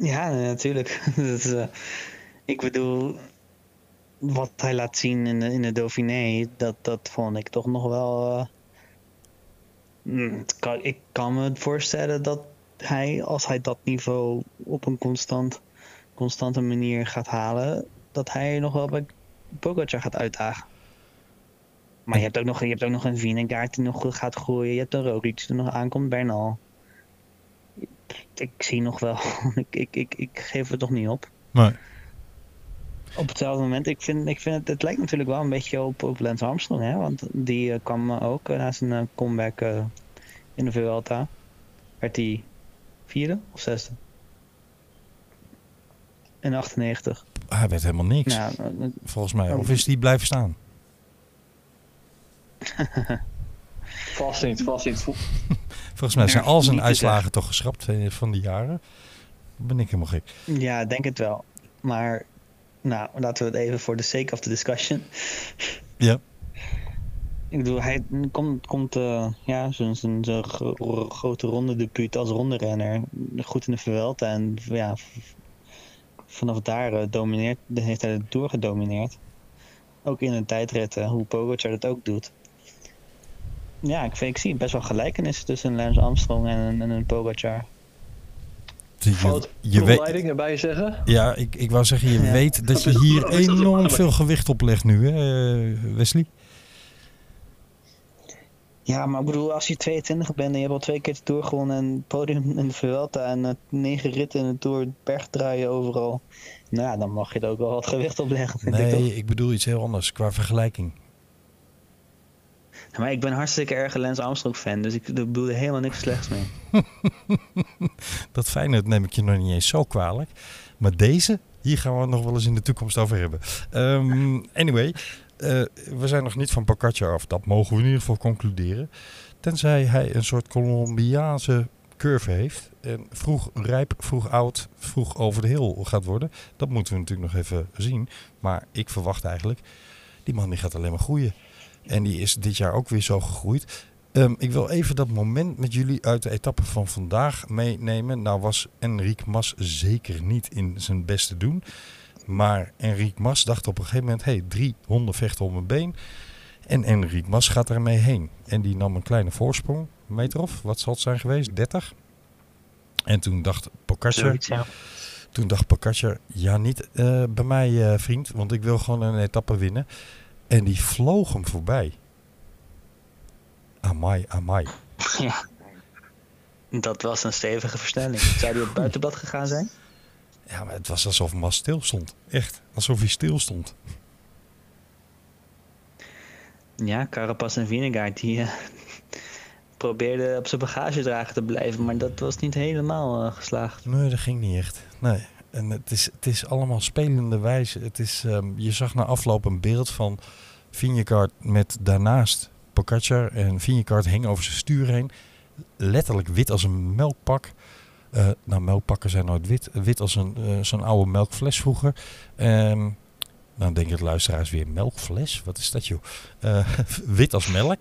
Ja, natuurlijk. Dat eh, ik bedoel, wat hij laat zien in de, in de Dauphiné, dat, dat vond ik toch nog wel. eh, mm, ik kan me voorstellen dat hij, als hij dat niveau op een constant, constante manier gaat halen, dat hij nog wel bij Pogacar gaat uitdagen. Maar je hebt ook nog, je hebt ook nog een Vinegaard die nog gaat groeien. Je hebt een Roglic die nog aankomt, Bernal. Ik zie nog wel. ik, ik, ik, ik geef het nog niet op. Nee. Op hetzelfde moment, ik vind, ik vind het, het lijkt natuurlijk wel een beetje op, op Lance Armstrong, hè? Want die eh, kwam eh, ook eh, na zijn comeback in de Vuelta. Werd hij vierde of zesde? In 98. Hij werd helemaal niks, Ja, eh, volgens mij. Of is hij blijven staan? Vast niet, vast niet. Volgens mij zijn al zijn uitslagen toch geschrapt eh, van die jaren. Ben ik helemaal gek. ja, ik denk het wel. Maar, nou, laten we het even voor the sake of the discussion. Ja. Ik bedoel, hij komt, komt eh, ja, zo'n zo'n zo'n gro- grote ronde debuut als ronderenner. Goed in de Vuelta. En ja, vanaf daar eh, domineert, heeft hij de Tour gedomineerd. Ook in een tijdritten, hoe Pogacar dat ook doet. Ja, ik, vind, ik zie best wel gelijkenissen tussen Lance Armstrong en, een- en een Pogacar. Je, je weet, leiding erbij zeggen. ja, ik, ik wou zeggen, je Ja. weet dat je hier enorm veel gewicht op legt nu, hè, eh, Wesley? Ja, maar ik bedoel, als je 22 bent en je hebt al twee keer de Tour gewonnen en het podium in de Vuelta en negen ritten in de Tour, bergdraaien overal. Nou ja, dan mag je er ook wel wat gewicht op leggen, vind ik toch? Nee, ik bedoel iets heel anders qua vergelijking. Maar ik ben hartstikke erg een Lance Armstrong fan, dus ik bedoel er helemaal niks slechts mee. Dat fijne neem ik je nog niet eens zo kwalijk. Maar deze, hier gaan we het nog wel eens in de toekomst over hebben. Ehm, anyway, eh, we zijn nog niet van Pogacar af. Dat mogen we in ieder geval concluderen. Tenzij hij een soort Colombiaanse curve heeft. En vroeg rijp, vroeg oud, vroeg over de hill gaat worden. Dat moeten we natuurlijk nog even zien. Maar ik verwacht eigenlijk, die man die gaat alleen maar groeien. En die is dit jaar ook weer zo gegroeid. Ehm, ik wil even dat moment met jullie uit de etappe van vandaag meenemen. Nou was Enric Mas zeker niet in zijn beste doen. Maar Enric Mas dacht op een gegeven moment... hey, drie honden vechten om mijn been. En Enric Mas gaat ermee heen. En die nam een kleine voorsprong. Een meter of, wat zal het zijn geweest? 30. En toen dacht ja. Toen dacht Pogacar, ja niet eh, bij mij eh, vriend, want ik wil gewoon een etappe winnen. En die vloog hem voorbij. Amai, amai. ja. Dat was een stevige verstelling. Zou die op het buitenblad gegaan zijn? Ja, maar het was alsof Mas stil stond. Echt, alsof hij stil stond. Ja, Carapaz en Vinegaard die uh, probeerden op zijn bagagedrager te blijven, maar dat was niet helemaal uh, geslaagd. Nee, dat ging niet echt. Nee. En het is, het is allemaal spelende wijze. Het is, um, je zag na afloop een beeld van Vingegaard met daarnaast Pogacar. En Vingegaard hing over zijn stuur heen. Letterlijk wit als een melkpak. Uh, nou, melkpakken zijn nooit wit. Wit als een, uh, zo'n oude melkfles vroeger. Um, dan denken de luisteraars weer melkfles. Wat is dat joh? Uh, wit als melk.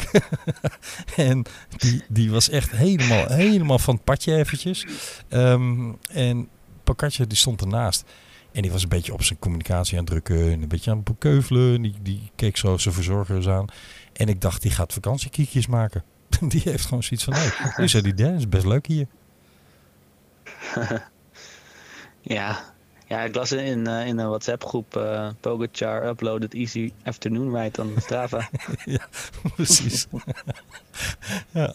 en die, die was echt helemaal, helemaal van het padje eventjes. Um, en Pogacar die stond ernaast. En die was een beetje op zijn communicatie aan het drukken. En een beetje aan het keuvelen. Die, die keek zo zijn verzorgers aan. En ik dacht, die gaat vakantiekiekjes maken. die heeft gewoon zoiets van, nee. Dus zei die, dat is best leuk hier. ja. Ja, ik las in, uh, in een WhatsApp groep uh, Pogacar uploaded easy afternoon ride on Strava. ja, precies. ja,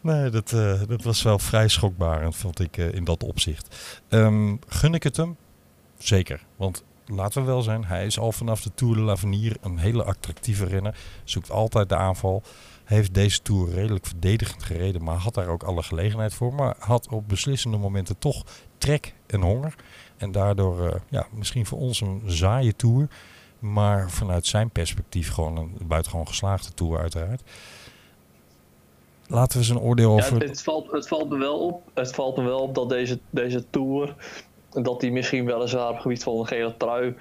nee, dat, uh, dat was wel vrij schokbarend, vond ik in dat opzicht. Um, gun ik het hem? Zeker, want laten we wel zijn, hij is al vanaf de Tour de l'Avenir een hele attractieve renner. Zoekt altijd de aanval. Heeft deze Tour redelijk verdedigend gereden, maar had daar ook alle gelegenheid voor. Maar had op beslissende momenten toch trek en honger. En daardoor uh, ja, misschien voor ons een saaie Tour. Maar vanuit zijn perspectief gewoon een buitengewoon geslaagde Tour uiteraard. Laten we zijn oordeel over... Ja, het, valt, het valt me wel op. Het valt me wel op dat deze, deze Tour dat hij misschien weliswaar op het gebied van een gele trui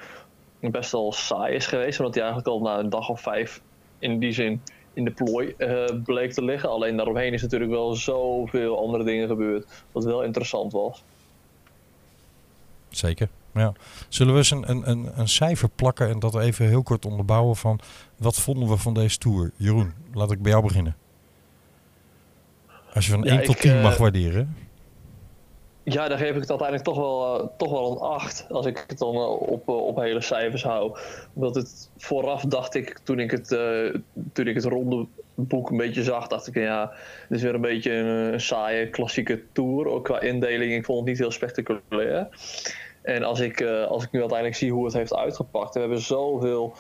best wel saai is geweest. Omdat hij eigenlijk al na een dag of vijf in die zin in de plooi uh, bleek te liggen. Alleen daaromheen is natuurlijk wel zoveel andere dingen gebeurd. Wat wel interessant was. Zeker. Ja. Zullen we eens een, een, een, een cijfer plakken en dat even heel kort onderbouwen van wat vonden we van deze tour? Jeroen, laat ik bij jou beginnen. Als je van ja, 1 tot 10 uh, mag waarderen. Ja, daar geef ik het uiteindelijk toch wel, uh, toch wel een 8. Als ik het dan uh, op, op hele cijfers hou. Omdat het vooraf dacht ik, toen ik het, toen ik het ronde boek een beetje zag, dacht ik ja, het is weer een beetje een, een saaie klassieke tour. Ook qua indeling, ik vond het niet heel spectaculair. En als ik, als ik nu uiteindelijk zie hoe het heeft uitgepakt. We hebben zoveel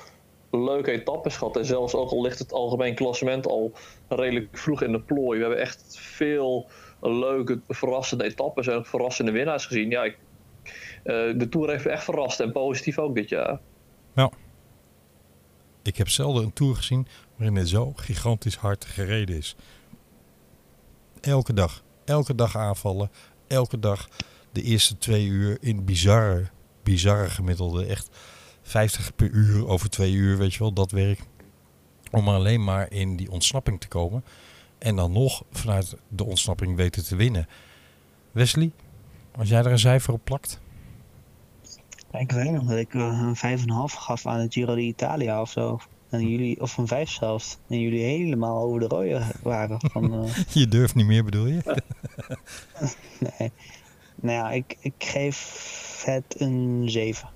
leuke etappes gehad. En zelfs ook al ligt het algemeen klassement al redelijk vroeg in de plooi. We hebben echt veel leuke, verrassende etappes en verrassende winnaars gezien. Ja, ik, uh, de Tour heeft echt verrast en positief ook dit jaar. Ja. Ik heb zelden een Tour gezien waarin het zo gigantisch hard gereden is. Elke dag. Elke dag aanvallen. Elke dag de eerste twee uur in bizarre, bizarre gemiddelde. Echt 50 per uur over twee uur, weet je wel, dat werk. Om alleen maar in die ontsnapping te komen. En dan nog vanuit de ontsnapping weten te winnen. Wesley, als jij er een cijfer op plakt? Ik weet nog dat ik een 5,5 gaf aan het Giro d'Italia of zo. En jullie, of een 5 zelfs. En jullie helemaal over de rode waren. Van, uh... je durft niet meer bedoel je? nee. Nou ja, ik, ik geef het een 7.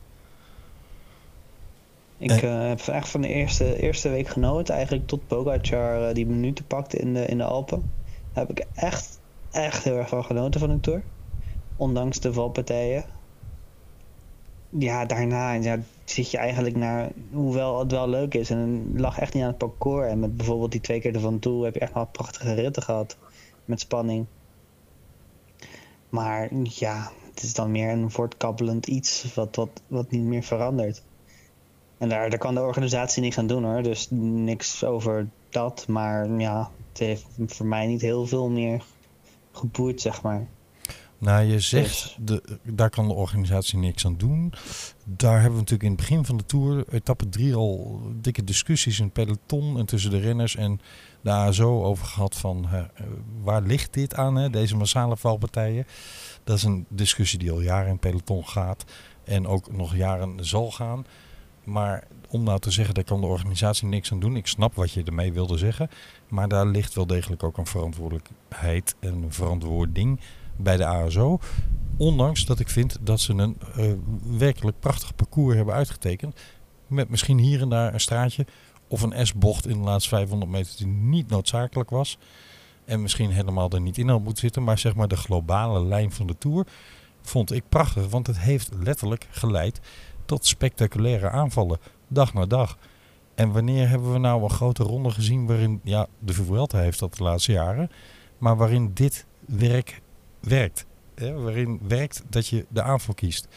Ik uh, heb echt van de eerste, eerste week genoten, eigenlijk tot Pogacar uh, die minuten pakte in de, in de Alpen. Daar heb ik echt, echt heel erg van genoten van de Tour. Ondanks de valpartijen. Ja, daarna ja, zit je eigenlijk naar, hoewel het wel leuk is. En het lag echt niet aan het parcours. En met bijvoorbeeld die twee keer ervan toe heb je echt wel prachtige ritten gehad. Met spanning. Maar ja, het is dan meer een voortkabbelend iets wat, wat, wat niet meer verandert. En daar, daar kan de organisatie niks aan doen hoor. Dus niks over dat. Maar ja, het heeft voor mij niet heel veel meer geboeid, zeg maar. Nou, je zegt, de, daar kan de organisatie niks aan doen. Daar hebben we natuurlijk in het begin van de Tour, etappe 3, al dikke discussies in het peloton en tussen de renners en de ASO over gehad van waar ligt dit aan, hè, deze massale valpartijen. Dat is een discussie die al jaren in peloton gaat en ook nog jaren zal gaan. Maar om nou te zeggen, daar kan de organisatie niks aan doen. Ik snap wat je ermee wilde zeggen. Maar daar ligt wel degelijk ook een verantwoordelijkheid en een verantwoording bij de ASO. Ondanks dat ik vind dat ze een uh, werkelijk prachtig parcours hebben uitgetekend. Met misschien hier en daar een straatje of een S-bocht in de laatste 500 meter die niet noodzakelijk was. En misschien helemaal er niet in had moeten zitten. Maar zeg maar de globale lijn van de Tour vond ik prachtig. Want het heeft letterlijk geleid tot spectaculaire aanvallen. Dag na dag. En wanneer hebben we nou een grote ronde gezien waarin, ja, de Vuelta heeft dat de laatste jaren, maar waarin dit werk werkt. Waarin werkt dat je de aanval kiest.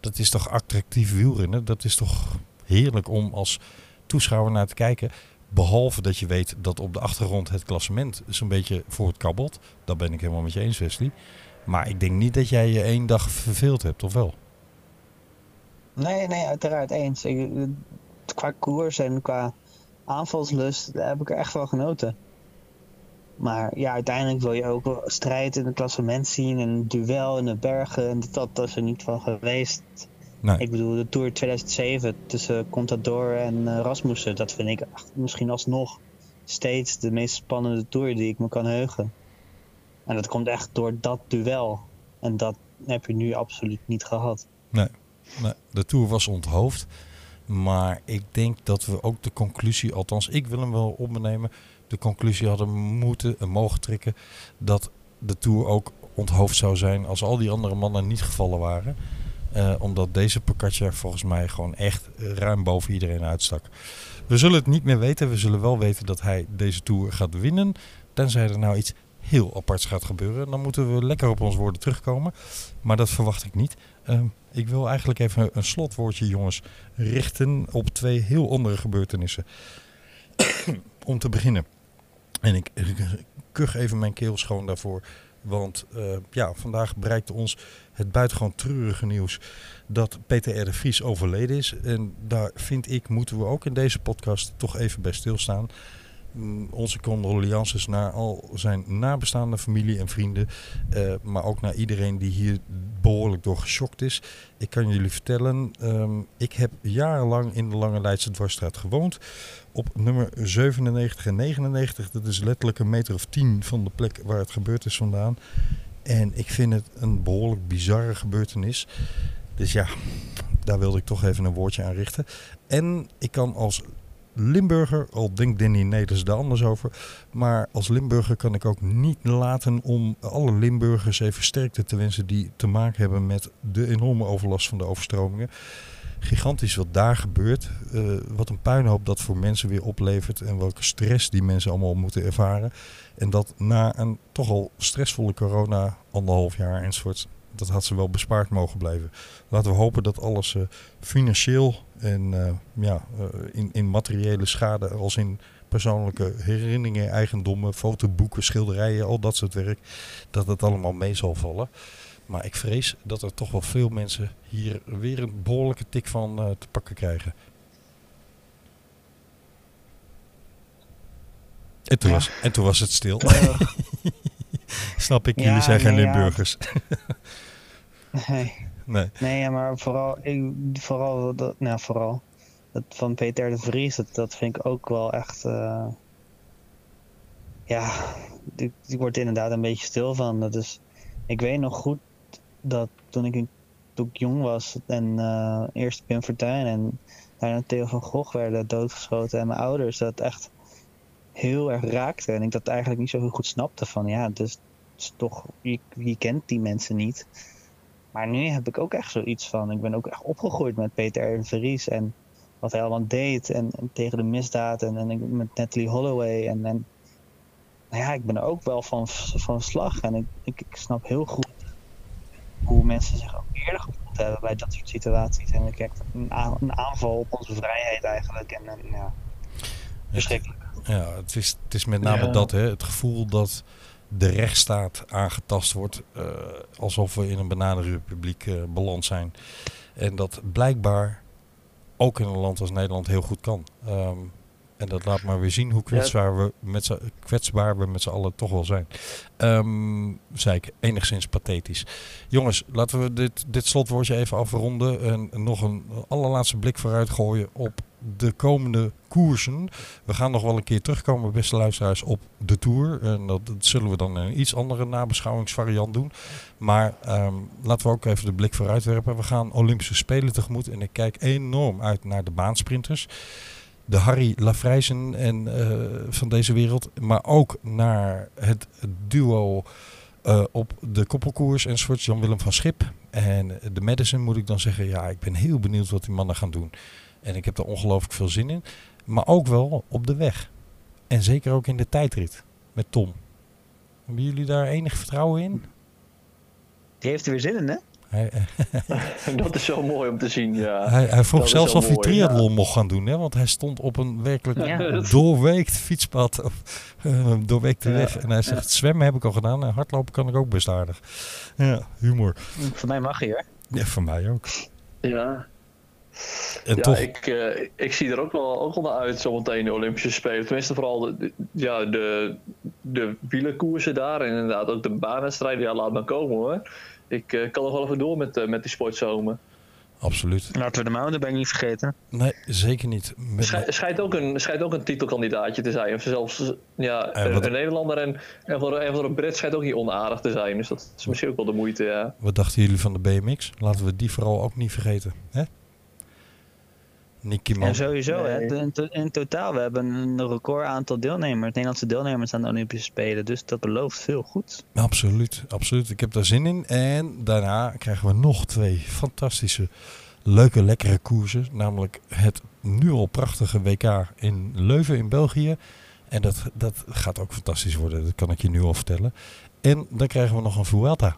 Dat is toch attractief wielrennen? Dat is toch heerlijk om als toeschouwer naar te kijken. Behalve dat je weet dat op de achtergrond het klassement zo'n beetje voor het kabbelt. Dat ben ik helemaal met je eens, Wesley. Maar ik denk niet dat jij je één dag verveeld hebt, of wel? Nee, nee, uiteraard eens. Qua koers en qua aanvalslust heb ik er echt wel genoten. Maar ja, uiteindelijk wil je ook strijd in het klassement zien en een duel in de bergen. En dat, dat is er niet van geweest. Nee. Ik bedoel, de Tour 2007 tussen Contador en uh, Rasmussen, dat vind ik misschien alsnog steeds de meest spannende Tour die ik me kan heugen. En dat komt echt door dat duel. En dat heb je nu absoluut niet gehad. Nee, nee de Tour was onthoofd. Maar ik denk dat we ook de conclusie, althans ik wil hem wel opnemen, de conclusie hadden moeten en mogen trekken dat de Tour ook onthoofd zou zijn als al die andere mannen niet gevallen waren. Uh, omdat deze Pocaccia volgens mij gewoon echt ruim boven iedereen uitstak. We zullen het niet meer weten. We zullen wel weten dat hij deze Tour gaat winnen. Tenzij er nou iets heel aparts gaat gebeuren. Dan moeten we lekker op ons woorden terugkomen. Maar dat verwacht ik niet. Uh, ik wil eigenlijk even een slotwoordje, jongens, richten op twee heel andere gebeurtenissen. Om te beginnen. En ik kuch even mijn keel schoon daarvoor. Want uh, ja, vandaag bereikte ons het buitengewoon treurige nieuws dat Peter de Vries overleden is. En daar vind ik, moeten we ook in deze podcast toch even bij stilstaan. Mm, onze condolences naar al zijn nabestaande familie en vrienden. Uh, maar ook naar iedereen die hier behoorlijk door geschokt is. Ik kan jullie vertellen, um, ik heb jarenlang in de Lange Leidse Dwarsstraat gewoond. Op nummer 97 en 99. Dat is letterlijk een meter of 10 van de plek waar het gebeurd is vandaan. En ik vind het een behoorlijk bizarre gebeurtenis. Dus ja, daar wilde ik toch even een woordje aan richten. En ik kan als Limburger, al denkt Danny Neders daar anders over. Maar als Limburger kan ik ook niet laten om alle Limburgers even sterkte te wensen die te maken hebben met de enorme overlast van de overstromingen. Gigantisch wat daar gebeurt. Uh, wat een puinhoop dat voor mensen weer oplevert. En welke stress die mensen allemaal moeten ervaren. En dat na een toch al stressvolle corona, anderhalf jaar enzovoort dat had ze wel bespaard mogen blijven. Laten we hopen dat alles uh, financieel en uh, ja, uh, in, in materiële schade, als in persoonlijke herinneringen, eigendommen, fotoboeken, schilderijen, al dat soort werk, dat het allemaal mee zal vallen. Maar ik vrees dat er toch wel veel mensen hier weer een behoorlijke tik van te pakken krijgen. En toen, ja. was, en toen was het stil. Snap ik, jullie ja, zijn geen nee, Limburgers. Nee. Nee, nee maar vooral, ik, vooral, dat, nou, vooral dat van Peter de Vries, dat, dat vind ik ook wel echt. Uh, ja, die, die wordt inderdaad een beetje stil van. Dat is, ik weet nog goed dat toen ik, toen ik jong was en uh, eerst Pim Fortuyn en daarna Theo van Gogh werden doodgeschoten en mijn ouders dat echt heel erg raakte. En ik dat eigenlijk niet zo heel goed snapte van ja, dus toch, je, je kent die mensen niet. Maar nu heb ik ook echt zoiets van, ik ben ook echt opgegroeid met Peter R. Vries en wat hij allemaal deed en, en tegen de misdaad en, en met Natalie Holloway en, en nou ja, ik ben er ook wel van, van slag en ik, ik, ik snap heel goed hoe mensen zich ook eerder gevoeld hebben bij dat soort situaties. En ik heb een, een aanval op onze vrijheid eigenlijk en, en ja, verschrikkelijk. Ja, het is, het is met name ja. dat, hè, het gevoel dat de rechtsstaat aangetast wordt. Uh, alsof we in een bananenrepubliek uh, beland zijn. En dat blijkbaar ook in een land als Nederland heel goed kan. Um, en dat laat maar weer zien hoe kwetsbaar, we, met kwetsbaar we met z'n allen toch wel zijn. Um, zei ik, enigszins pathetisch. Jongens, laten we dit, dit slotwoordje even afronden. En nog een allerlaatste blik vooruit gooien op de komende koersen. We gaan nog wel een keer terugkomen, beste luisteraars, op de Tour. En dat, dat zullen we dan in een iets andere nabeschouwingsvariant doen. Maar um, laten we ook even de blik vooruit werpen. We gaan Olympische Spelen tegemoet. En ik kijk enorm uit naar de baansprinters. De Harry Lafrijzen en uh, van deze wereld. Maar ook naar het duo uh, op de koppelkoers enzovoort. Jan-Willem van Schip en de Madison moet ik dan zeggen. Ja, ik ben heel benieuwd wat die mannen gaan doen. En ik heb er ongelooflijk veel zin in. Maar ook wel op de weg. En zeker ook in de tijdrit met Tom. Hebben jullie daar enig vertrouwen in? Die heeft er weer zin in, hè? Hij, dat is zo mooi om te zien, ja. hij, hij vroeg Dat zelfs of hij triathlon mocht gaan doen. Hè? Want hij stond op een werkelijk Ja. doorweekt fietspad. Of uh, doorweekte Ja. weg. En hij zegt, zwemmen heb ik al gedaan. En hardlopen kan ik ook best aardig. Ja, humor. Voor mij mag hij, hoor. Ja, voor mij ook. Ja, En ja toch, ik, eh, ik zie er ook wel, ook wel naar uit zometeen de Olympische Spelen. Tenminste vooral de, de- ja, de, de wielerkoersen daar. En inderdaad ook de baanwedstrijden. Ja, laat maar komen hoor. Ik eh, kan nog wel even door met, eh, met die sportzomer. absoluut. Laten we de mountainbike niet vergeten. Nee, zeker niet. Met, Schij- schijnt, ook een, schijnt ook een titelkandidaatje te zijn. Of zelfs ja, En een, wat- een Nederlander en, en, voor, en voor een Brit schijnt ook niet onaardig te zijn. Dus dat is misschien ook wel de moeite, ja. Wat dachten jullie van de BMX? Laten we die vooral ook niet vergeten. Hè? Nicky Man. En sowieso, hè, Nee. in, to- in totaal, we hebben een record aantal deelnemers, Nederlandse deelnemers aan de Olympische Spelen. Dus dat belooft veel goed. Absoluut, absoluut. Ik heb daar zin in. En daarna krijgen we nog twee fantastische, leuke, lekkere koersen. Namelijk het nu al prachtige WK in Leuven in België. En dat, dat gaat ook fantastisch worden, dat kan ik je nu al vertellen. En dan krijgen we nog een Vuelta.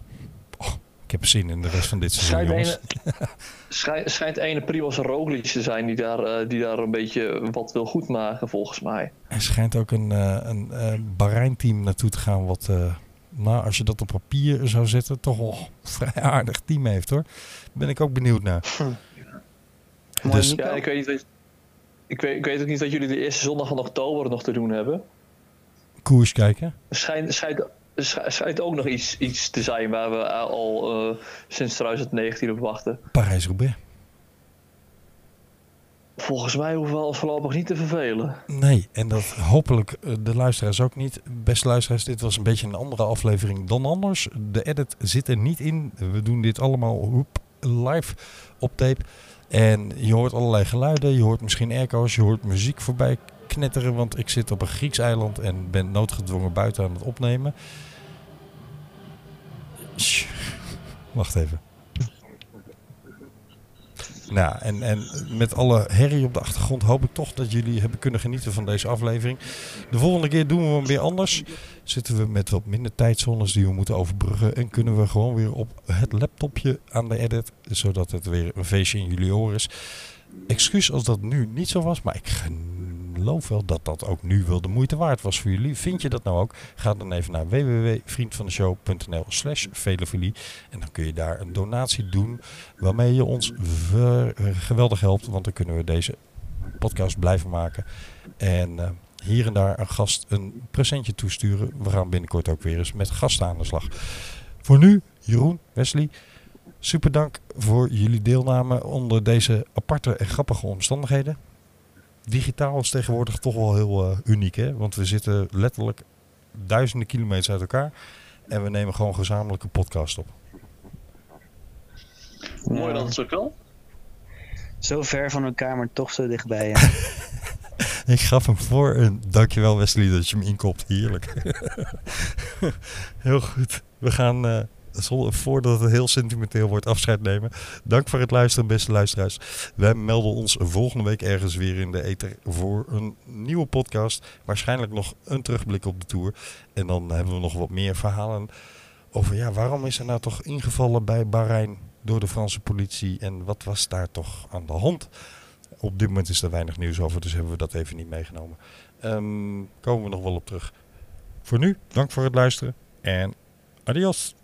Ik heb zin in de rest van dit seizoen, Schijnt jongens. ene, schijnt, schijnt ene Primoz Roglic te zijn die daar, eh, die daar een beetje wat wil goedmaken, volgens mij. Er schijnt ook een, eh, een eh, Bahrein-team naartoe te gaan. Wat, eh, nou, als je dat op papier zou zetten, toch wel een vrij aardig team heeft hoor. Ben ik ook benieuwd naar. Mooi, Dus-. Ja, ik weet, niet, ik, weet, ik weet ook niet dat jullie de eerste zondag van oktober nog te doen hebben. Koers kijken. Schijnt, schijnt, schij- schijnt ook nog iets, iets te zijn waar we al eh, sinds 2019 op wachten. Parijs-Roubaix. Volgens mij hoeven we ons voorlopig niet te vervelen. Nee, en dat hopelijk eh, de luisteraars ook niet. Beste luisteraars, dit was een beetje een andere aflevering dan anders. De edit zit er niet in. We doen dit allemaal hoep, live op tape. En je hoort allerlei geluiden. Je hoort misschien airco's. Je hoort muziek voorbij knetteren. Want ik zit op een Grieks eiland en ben noodgedwongen buiten aan het opnemen. Wacht even. Nou, en, en met alle herrie op de achtergrond hoop ik toch dat jullie hebben kunnen genieten van deze aflevering. De volgende keer doen we hem weer anders. Zitten we met wat minder tijdzones die we moeten overbruggen. En kunnen we gewoon weer op het laptopje aan de edit. Zodat het weer een feestje in jullie oren is. Excuus als dat nu niet zo was. Maar ik geloof wel dat dat ook nu wel de moeite waard was voor jullie. Vind je dat nou ook? Ga dan even naar www.vriendvandeshow.nl slash velofilie. En dan kun je daar een donatie doen. Waarmee je ons eh, geweldig helpt. Want dan kunnen we deze podcast blijven maken. En eh, hier en daar een gast een presentje toesturen. We gaan binnenkort ook weer eens met gasten aan de slag. Voor nu, Jeroen, Wesley. Super dank voor jullie deelname onder deze aparte en grappige omstandigheden. Digitaal is tegenwoordig toch wel heel eh, uniek, hè? Want we zitten letterlijk duizenden kilometers uit elkaar. En we nemen gewoon gezamenlijk een podcast op. Mooi dat het zo kan. Zo ver van elkaar, maar toch zo dichtbij. Ja. Ik gaf hem voor en dankjewel Wesley dat je hem inkopt. Heerlijk. heel goed. We gaan, eh, voordat het heel sentimenteel wordt, afscheid nemen. Dank voor het luisteren, beste luisteraars. Wij melden ons volgende week ergens weer in de ether voor een nieuwe podcast. Waarschijnlijk nog een terugblik op de Tour. En dan hebben we nog wat meer verhalen over ja, waarom is er nou toch ingevallen bij Bahrein door de Franse politie en wat was daar toch aan de hand? Op dit moment is er weinig nieuws over, dus hebben we dat even niet meegenomen. Ehm, komen we nog wel op terug. Voor nu, dank voor het luisteren en adios.